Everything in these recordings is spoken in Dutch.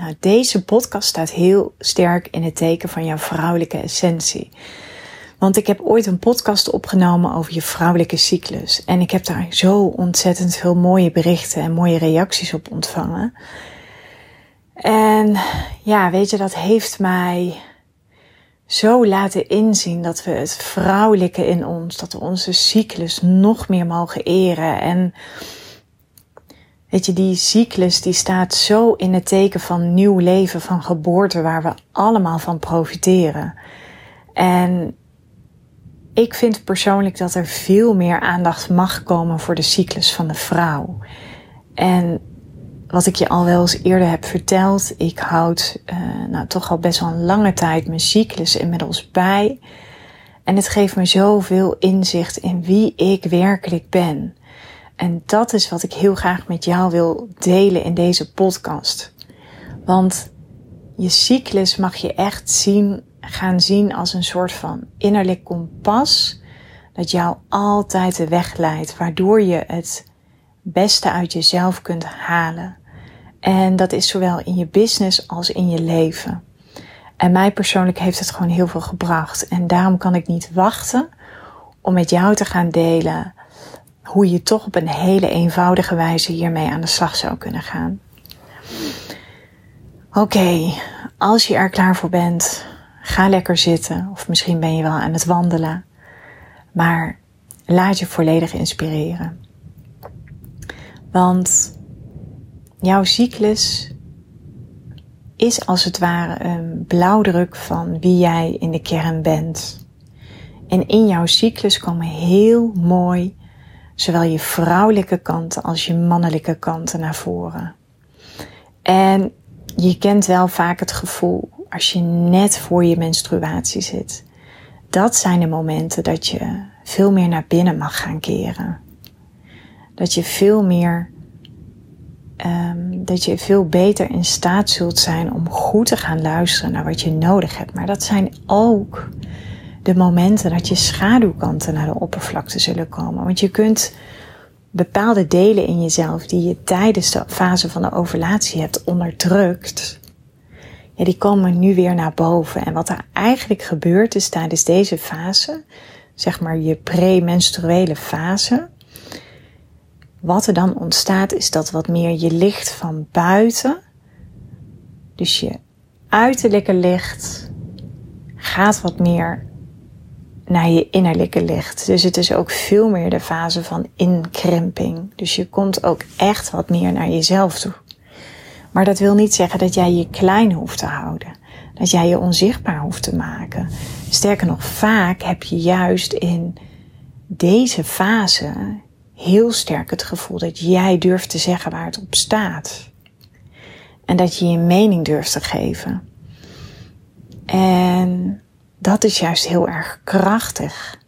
Nou, deze podcast staat heel sterk in het teken van jouw vrouwelijke essentie. Want ik heb ooit een podcast opgenomen over je vrouwelijke cyclus. En ik heb daar zo ontzettend veel mooie berichten en mooie reacties op ontvangen. En ja, weet je, dat heeft mij zo laten inzien dat we het vrouwelijke in ons, dat we onze cyclus nog meer mogen eren. En Weet je, die cyclus die staat zo in het teken van nieuw leven, van geboorte, waar we allemaal van profiteren. En ik vind persoonlijk dat er veel meer aandacht mag komen voor de cyclus van de vrouw. En wat ik je al wel eens eerder heb verteld, ik houd uh, nou toch al best wel een lange tijd mijn cyclus inmiddels bij. En het geeft me zoveel inzicht in wie ik werkelijk ben. En dat is wat ik heel graag met jou wil delen in deze podcast. Want je cyclus mag je echt zien, gaan zien als een soort van innerlijk kompas dat jou altijd de weg leidt, waardoor je het beste uit jezelf kunt halen. En dat is zowel in je business als in je leven. En mij persoonlijk heeft het gewoon heel veel gebracht. En daarom kan ik niet wachten om met jou te gaan delen hoe je toch op een hele eenvoudige wijze hiermee aan de slag zou kunnen gaan. Oké, als je er klaar voor bent, ga lekker zitten. Of misschien ben je wel aan het wandelen. Maar laat je volledig inspireren. Want jouw cyclus is als het ware een blauwdruk van wie jij in de kern bent. En in jouw cyclus komen heel mooi zowel je vrouwelijke kanten als je mannelijke kanten naar voren. En je kent wel vaak het gevoel als je net voor je menstruatie zit. Dat zijn de momenten dat je veel meer naar binnen mag gaan keren. Dat je veel meer, um, dat je veel beter in staat zult zijn om goed te gaan luisteren naar wat je nodig hebt. Maar dat zijn ook de momenten dat je schaduwkanten naar de oppervlakte zullen komen. Want je kunt bepaalde delen in jezelf die je tijdens de fase van de ovulatie hebt onderdrukt, ja, die komen nu weer naar boven. En wat er eigenlijk gebeurt is tijdens deze fase, zeg maar je premenstruele fase, wat er dan ontstaat is dat wat meer je licht van buiten, dus je uiterlijke licht, gaat wat meer naar je innerlijke licht. Dus het is ook veel meer de fase van inkrimping. Dus je komt ook echt wat meer naar jezelf toe. Maar dat wil niet zeggen dat jij je klein hoeft te houden. Dat jij je onzichtbaar hoeft te maken. Sterker nog, vaak heb je juist in deze fase heel sterk het gevoel dat jij durft te zeggen waar het op staat. En dat je je mening durft te geven. En dat is juist heel erg krachtig.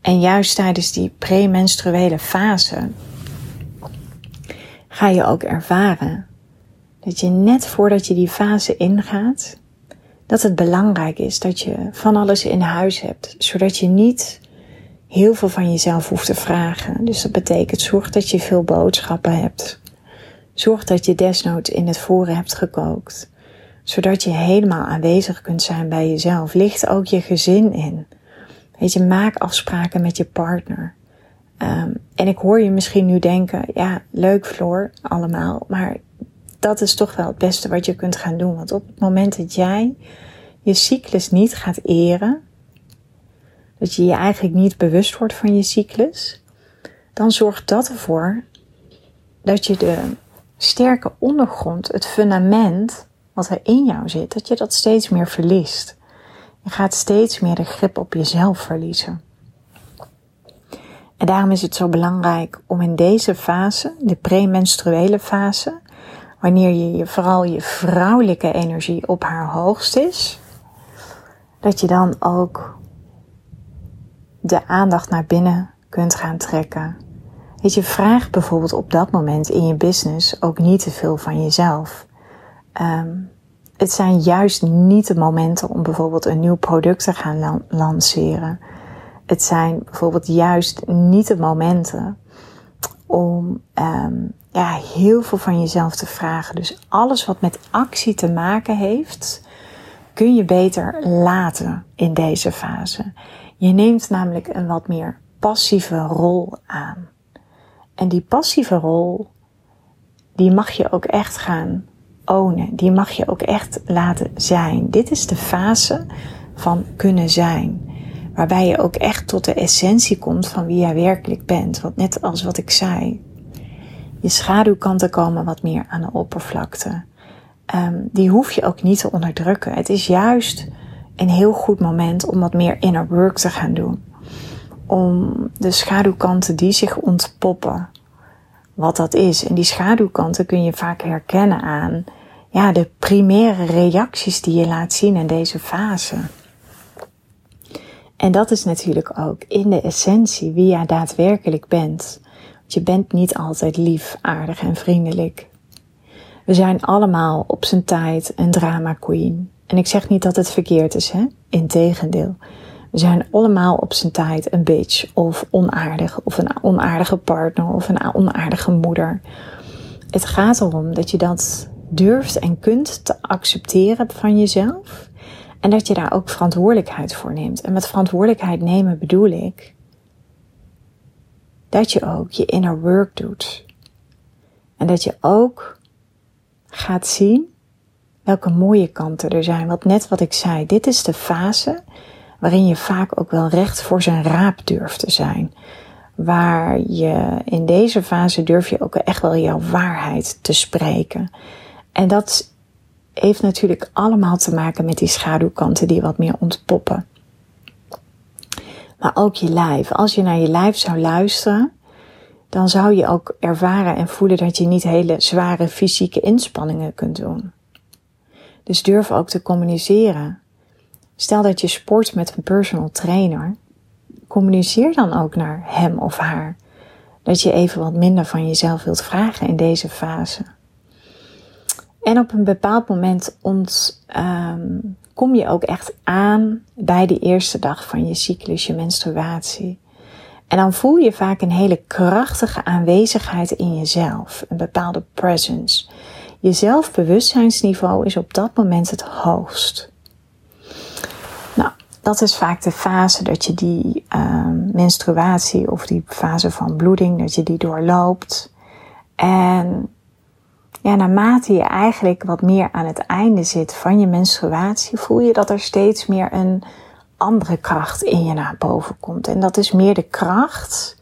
En juist tijdens die premenstruele fase ga je ook ervaren dat je net voordat je die fase ingaat, dat het belangrijk is dat je van alles in huis hebt, zodat je niet heel veel van jezelf hoeft te vragen. Dus dat betekent zorg dat je veel boodschappen hebt. Zorg dat je desnoods in het voren hebt gekookt zodat je helemaal aanwezig kunt zijn bij jezelf. Ligt ook je gezin in. Weet je, maak afspraken met je partner. Um, en ik hoor je misschien nu denken, ja, leuk Floor, allemaal, maar dat is toch wel het beste wat je kunt gaan doen. Want op het moment dat jij je cyclus niet gaat eren, dat je je eigenlijk niet bewust wordt van je cyclus, dan zorgt dat ervoor dat je de sterke ondergrond, het fundament wat er in jou zit, dat je dat steeds meer verliest. Je gaat steeds meer de grip op jezelf verliezen. En daarom is het zo belangrijk om in deze fase, de premenstruele fase, wanneer je, je vooral je vrouwelijke energie op haar hoogst is, dat je dan ook de aandacht naar binnen kunt gaan trekken. Weet je, vraag bijvoorbeeld op dat moment in je business ook niet te veel van jezelf. Um, het zijn juist niet de momenten om bijvoorbeeld een nieuw product te gaan lanceren. Het zijn bijvoorbeeld juist niet de momenten om um, ja, heel veel van jezelf te vragen. Dus alles wat met actie te maken heeft, kun je beter laten in deze fase. Je neemt namelijk een wat meer passieve rol aan. En die passieve rol, die mag je ook echt gaan Die mag je ook echt laten zijn. Dit is de fase van kunnen zijn. Waarbij je ook echt tot de essentie komt van wie jij werkelijk bent. Want net als wat ik zei. Je schaduwkanten komen wat meer aan de oppervlakte. Um, die hoef je ook niet te onderdrukken. Het is juist een heel goed moment om wat meer inner work te gaan doen. Om de schaduwkanten die zich ontpoppen, wat dat is. En die schaduwkanten kun je vaak herkennen aan ja, de primaire reacties die je laat zien in deze fase. En dat is natuurlijk ook in de essentie wie jij daadwerkelijk bent. Want je bent niet altijd lief, aardig en vriendelijk. We zijn allemaal op zijn tijd een drama queen. En ik zeg niet dat het verkeerd is, hè? Integendeel. We zijn allemaal op zijn tijd een bitch of onaardig of een onaardige partner of een onaardige moeder. Het gaat erom dat je dat durft en kunt te accepteren van jezelf. En dat je daar ook verantwoordelijkheid voor neemt. En met verantwoordelijkheid nemen bedoel ik dat je ook je inner work doet. En dat je ook gaat zien welke mooie kanten er zijn. Want net wat ik zei, dit is de fase waarin je vaak ook wel recht voor zijn raap durft te zijn. Waar je in deze fase durf je ook echt wel jouw waarheid te spreken. En dat heeft natuurlijk allemaal te maken met die schaduwkanten die wat meer ontpoppen. Maar ook je lijf. Als je naar je lijf zou luisteren, dan zou je ook ervaren en voelen dat je niet hele zware fysieke inspanningen kunt doen. Dus durf ook te communiceren. Stel dat je sport met een personal trainer. Communiceer dan ook naar hem of haar dat je even wat minder van jezelf wilt vragen in deze fase. En op een bepaald moment ont, um, kom je ook echt aan bij de eerste dag van je cyclus, je menstruatie. En dan voel je vaak een hele krachtige aanwezigheid in jezelf, een bepaalde presence. Je zelfbewustzijnsniveau is op dat moment het hoogst. Nou, dat is vaak de fase dat je die um, menstruatie of die fase van bloeding, dat je die doorloopt. En ja, naarmate je eigenlijk wat meer aan het einde zit van je menstruatie, voel je dat er steeds meer een andere kracht in je naar boven komt. En dat is meer de kracht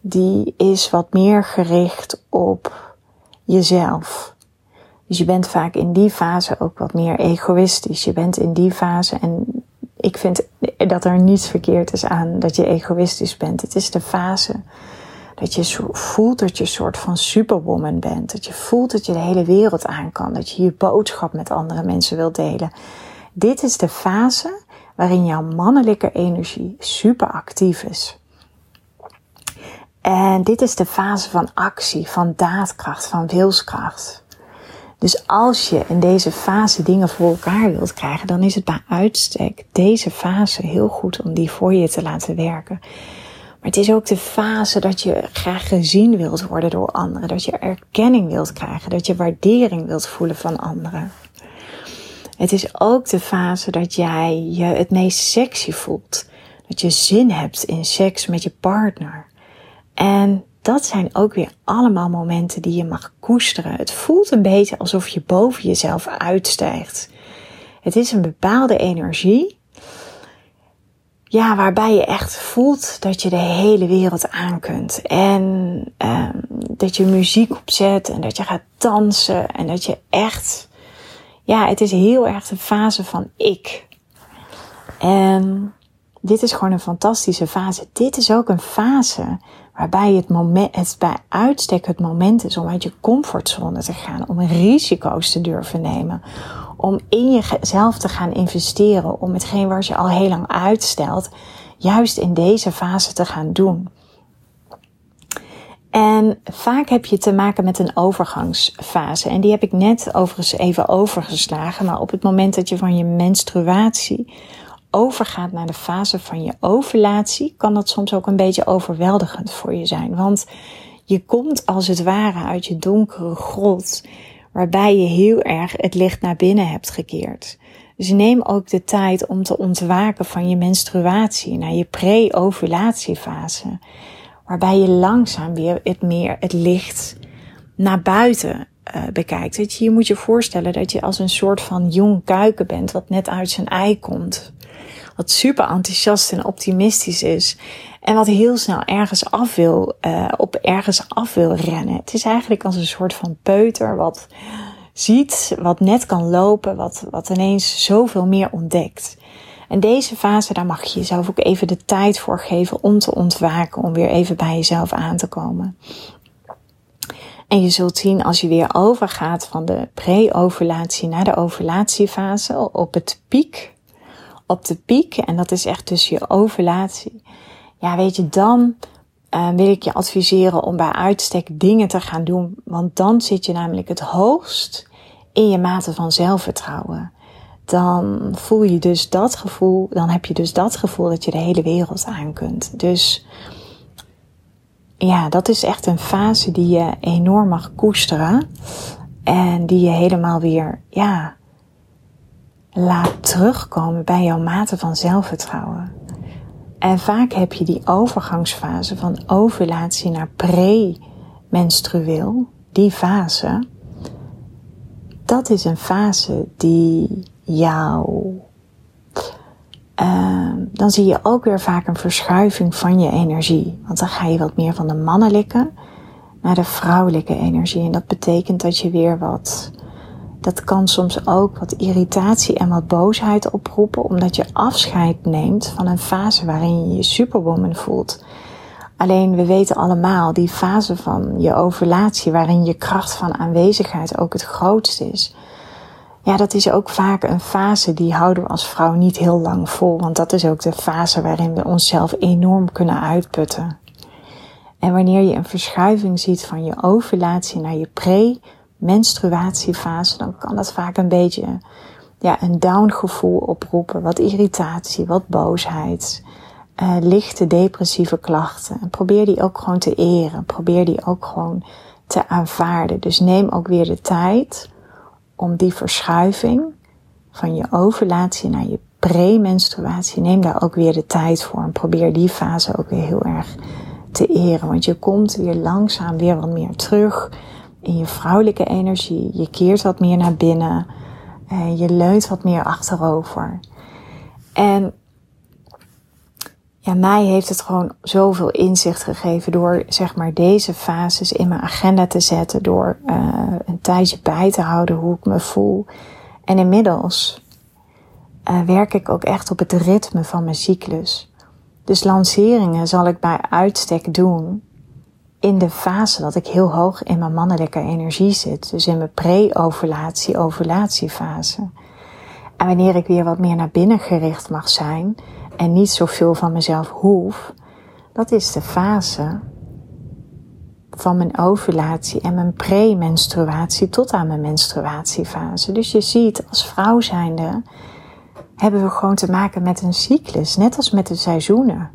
die is wat meer gericht op jezelf. Dus je bent vaak in die fase ook wat meer egoïstisch. Je bent in die fase en ik vind dat er niets verkeerd is aan dat je egoïstisch bent. Het is de fase dat je voelt dat je een soort van superwoman bent. Dat je voelt dat je de hele wereld aan kan. Dat je je boodschap met andere mensen wilt delen. Dit is de fase waarin jouw mannelijke energie super actief is. En dit is de fase van actie, van daadkracht, van wilskracht. Dus als je in deze fase dingen voor elkaar wilt krijgen, dan is het bij uitstek deze fase heel goed om die voor je te laten werken. Maar het is ook de fase dat je graag gezien wilt worden door anderen. Dat je erkenning wilt krijgen. Dat je waardering wilt voelen van anderen. Het is ook de fase dat jij je het meest sexy voelt. Dat je zin hebt in seks met je partner. En dat zijn ook weer allemaal momenten die je mag koesteren. Het voelt een beetje alsof je boven jezelf uitstijgt. Het is een bepaalde energie ja, waarbij je echt voelt dat je de hele wereld aan kunt. En um, dat je muziek opzet en dat je gaat dansen en dat je echt, ja, het is heel erg de fase van ik. En dit is gewoon een fantastische fase. Dit is ook een fase Waarbij het, moment, het bij uitstek het moment is om uit je comfortzone te gaan, om risico's te durven nemen, om in jezelf te gaan investeren, om hetgeen waar je al heel lang uitstelt, juist in deze fase te gaan doen. En vaak heb je te maken met een overgangsfase. En die heb ik net overigens even overgeslagen. Maar op het moment dat je van je menstruatie overgaat naar de fase van je ovulatie, kan dat soms ook een beetje overweldigend voor je zijn. Want je komt als het ware uit je donkere grot, waarbij je heel erg het licht naar binnen hebt gekeerd. Dus neem ook de tijd om te ontwaken van je menstruatie naar je pre-ovulatiefase waarbij je langzaam weer het meer het licht naar buiten uh, bekijkt. Je, moet je voorstellen dat je als een soort van jong kuiken bent wat net uit zijn ei komt. Wat super enthousiast en optimistisch is. En wat heel snel ergens af wil, uh, op ergens af wil rennen. Het is eigenlijk als een soort van peuter wat ziet, wat net kan lopen, wat, wat ineens zoveel meer ontdekt. En deze fase, daar mag je jezelf ook even de tijd voor geven om te ontwaken, om weer even bij jezelf aan te komen. En je zult zien als je weer overgaat van de pre-ovulatie naar de ovulatiefase op het piek, op de piek, en dat is echt dus je ovulatie. Ja, weet je, dan uh, wil ik je adviseren om bij uitstek dingen te gaan doen, want dan zit je namelijk het hoogst in je mate van zelfvertrouwen dan voel je dus dat gevoel, dan heb je dus dat gevoel dat je de hele wereld aan kunt. Dus ja, dat is echt een fase die je enorm mag koesteren en die je helemaal weer, ja, laat terugkomen bij jouw mate van zelfvertrouwen. En vaak heb je die overgangsfase van ovulatie naar pre-menstrueel, die fase. Dat is een fase die jou. Uh, dan zie je ook weer vaak een verschuiving van je energie. Want dan ga je wat meer van de mannelijke naar de vrouwelijke energie. En dat betekent dat je weer wat. Dat kan soms ook wat irritatie en wat boosheid oproepen, omdat je afscheid neemt van een fase waarin je je superwoman voelt. Alleen we weten allemaal, die fase van je ovulatie, waarin je kracht van aanwezigheid ook het grootst is ja, dat is ook vaak een fase die houden we als vrouw niet heel lang vol. Want dat is ook de fase waarin we onszelf enorm kunnen uitputten. En wanneer je een verschuiving ziet van je ovulatie naar je pre-menstruatiefase, dan kan dat vaak een beetje ja, een down gevoel oproepen. Wat irritatie, wat boosheid, uh, lichte depressieve klachten. En probeer die ook gewoon te eren. Probeer die ook gewoon te aanvaarden. Dus neem ook weer de tijd om die verschuiving van je ovulatie naar je premenstruatie, neem daar ook weer de tijd voor en probeer die fase ook weer heel erg te eren. Want je komt weer langzaam weer wat meer terug in je vrouwelijke energie. Je keert wat meer naar binnen. Je leunt wat meer achterover. En ja, mij heeft het gewoon zoveel inzicht gegeven door zeg maar deze fases in mijn agenda te zetten, door uh, een tijdje bij te houden hoe ik me voel. En inmiddels uh, werk ik ook echt op het ritme van mijn cyclus. Dus lanceringen zal ik bij uitstek doen in de fase dat ik heel hoog in mijn mannelijke energie zit. Dus in mijn pre-ovulatie, ovulatiefase. En wanneer ik weer wat meer naar binnen gericht mag zijn, en niet zoveel van mezelf hoef, dat is de fase van mijn ovulatie en mijn premenstruatie tot aan mijn menstruatiefase. Dus je ziet, als vrouw zijnde hebben we gewoon te maken met een cyclus, net als met de seizoenen.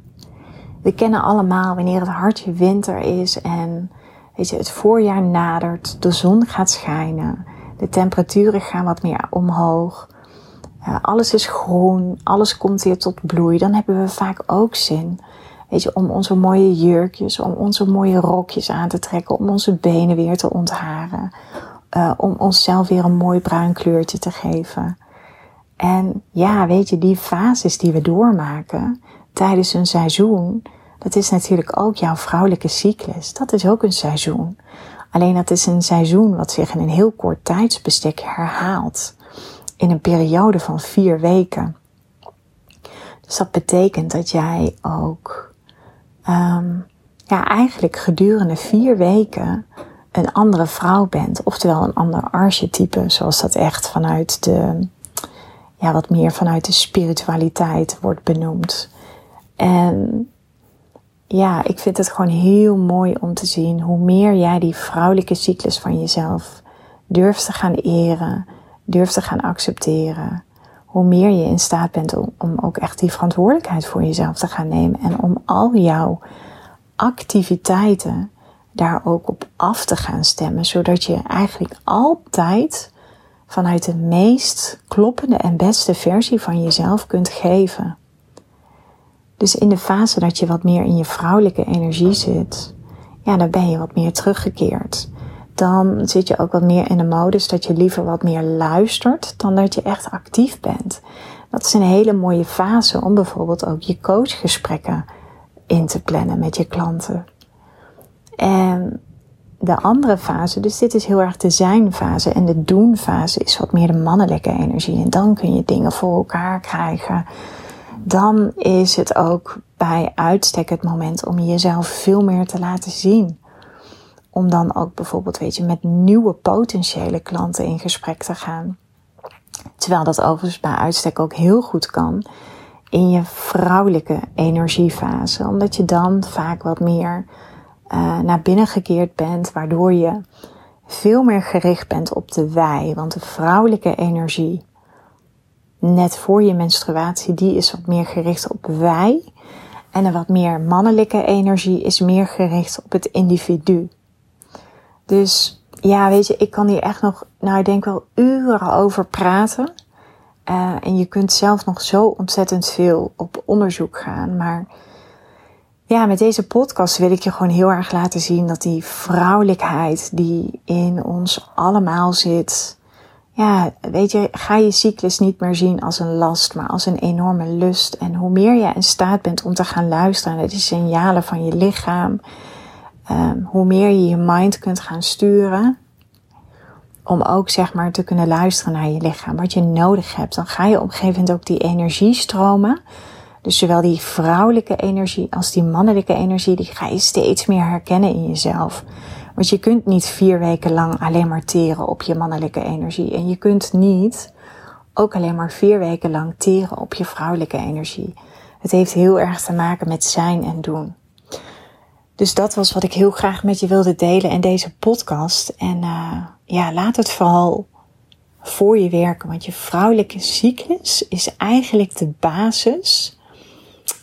We kennen allemaal wanneer het hartje winter is en weet je, het voorjaar nadert, de zon gaat schijnen, de temperaturen gaan wat meer omhoog alles is groen, alles komt weer tot bloei, dan hebben we vaak ook zin. Weet je, om onze mooie jurkjes, om onze mooie rokjes aan te trekken, om onze benen weer te ontharen. Uh, om onszelf weer een mooi bruin kleurtje te geven. En ja, weet je, die fases die we doormaken tijdens een seizoen, dat is natuurlijk ook jouw vrouwelijke cyclus. Dat is ook een seizoen. Alleen dat is een seizoen wat zich in een heel kort tijdsbestek herhaalt in een periode van vier weken. Dus dat betekent dat jij ook um, ja, eigenlijk gedurende vier weken een andere vrouw bent. Oftewel een ander archetype, zoals dat echt vanuit de, ja, wat meer vanuit de spiritualiteit wordt benoemd. En ja, ik vind het gewoon heel mooi om te zien hoe meer jij die vrouwelijke cyclus van jezelf durft te gaan eren, durft te gaan accepteren, hoe meer je in staat bent om, om ook echt die verantwoordelijkheid voor jezelf te gaan nemen en om al jouw activiteiten daar ook op af te gaan stemmen, zodat je eigenlijk altijd vanuit de meest kloppende en beste versie van jezelf kunt geven. Dus in de fase dat je wat meer in je vrouwelijke energie zit, ja, dan ben je wat meer teruggekeerd. Dan zit je ook wat meer in de modus dat je liever wat meer luistert dan dat je echt actief bent. Dat is een hele mooie fase om bijvoorbeeld ook je coachgesprekken in te plannen met je klanten. En de andere fase, dus dit is heel erg de zijn-fase en de doen-fase is wat meer de mannelijke energie. En dan kun je dingen voor elkaar krijgen. Dan is het ook bij uitstek het moment om jezelf veel meer te laten zien. Om dan ook bijvoorbeeld, weet je, met nieuwe potentiële klanten in gesprek te gaan. Terwijl dat overigens bij uitstek ook heel goed kan in je vrouwelijke energiefase. Omdat je dan vaak wat meer uh, naar binnen gekeerd bent, waardoor je veel meer gericht bent op de wij. Want de vrouwelijke energie, net voor je menstruatie, die is wat meer gericht op wij. En de wat meer mannelijke energie is meer gericht op het individu. Dus ja, weet je, ik kan hier echt nog, nou ik denk wel uren over praten. Uh, en je kunt zelf nog zo ontzettend veel op onderzoek gaan. Maar ja, met deze podcast wil ik je gewoon heel erg laten zien dat die vrouwelijkheid die in ons allemaal zit. Ja, weet je, ga je cyclus niet meer zien als een last, maar als een enorme lust. En hoe meer je in staat bent om te gaan luisteren naar de signalen van je lichaam, um, hoe meer je je mind kunt gaan sturen, om ook zeg maar te kunnen luisteren naar je lichaam, wat je nodig hebt, dan ga je op een gegeven moment ook die energiestromen dus zowel die vrouwelijke energie als die mannelijke energie, die ga je steeds meer herkennen in jezelf. Want je kunt niet vier weken lang alleen maar teren op je mannelijke energie. En je kunt niet ook alleen maar vier weken lang teren op je vrouwelijke energie. Het heeft heel erg te maken met zijn en doen. Dus dat was wat ik heel graag met je wilde delen in deze podcast. En uh, ja, laat het vooral voor je werken. Want je vrouwelijke cyclus is eigenlijk de basis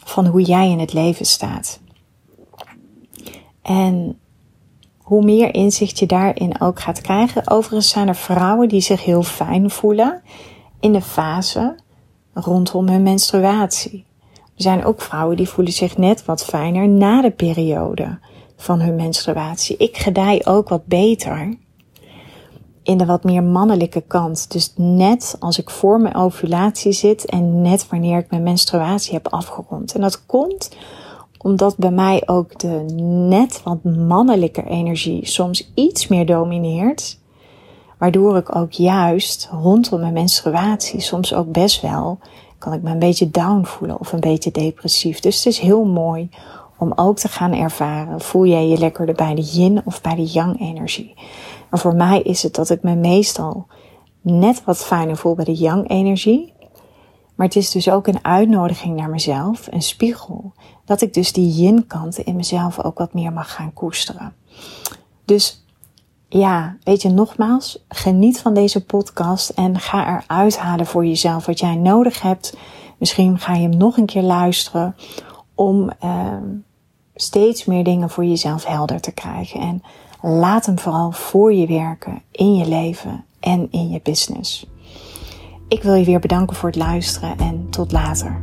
van hoe jij in het leven staat. En hoe meer inzicht je daarin ook gaat krijgen. Overigens zijn er vrouwen die zich heel fijn voelen in de fase rondom hun menstruatie. Er zijn ook vrouwen die voelen zich net wat fijner na de periode van hun menstruatie. Ik gedij ook wat beter in de wat meer mannelijke kant. Dus net als ik voor mijn ovulatie zit en net wanneer ik mijn menstruatie heb afgerond. En dat komt omdat bij mij ook de net wat mannelijke energie soms iets meer domineert. Waardoor ik ook juist rondom mijn menstruatie soms ook best wel kan ik me een beetje down voelen of een beetje depressief. Dus het is heel mooi om ook te gaan ervaren. Voel jij je lekkerder bij de yin of bij de yang energie? Maar voor mij is het dat ik me meestal net wat fijner voel bij de yang energie. Maar het is dus ook een uitnodiging naar mezelf, een spiegel. Dat ik dus die yin kanten in mezelf ook wat meer mag gaan koesteren. Dus ja, weet je, nogmaals, geniet van deze podcast en ga eruit halen voor jezelf wat jij nodig hebt. Misschien ga je hem nog een keer luisteren om uh, steeds meer dingen voor jezelf helder te krijgen. En laat hem vooral voor je werken in je leven en in je business. Ik wil je weer bedanken voor het luisteren en tot later.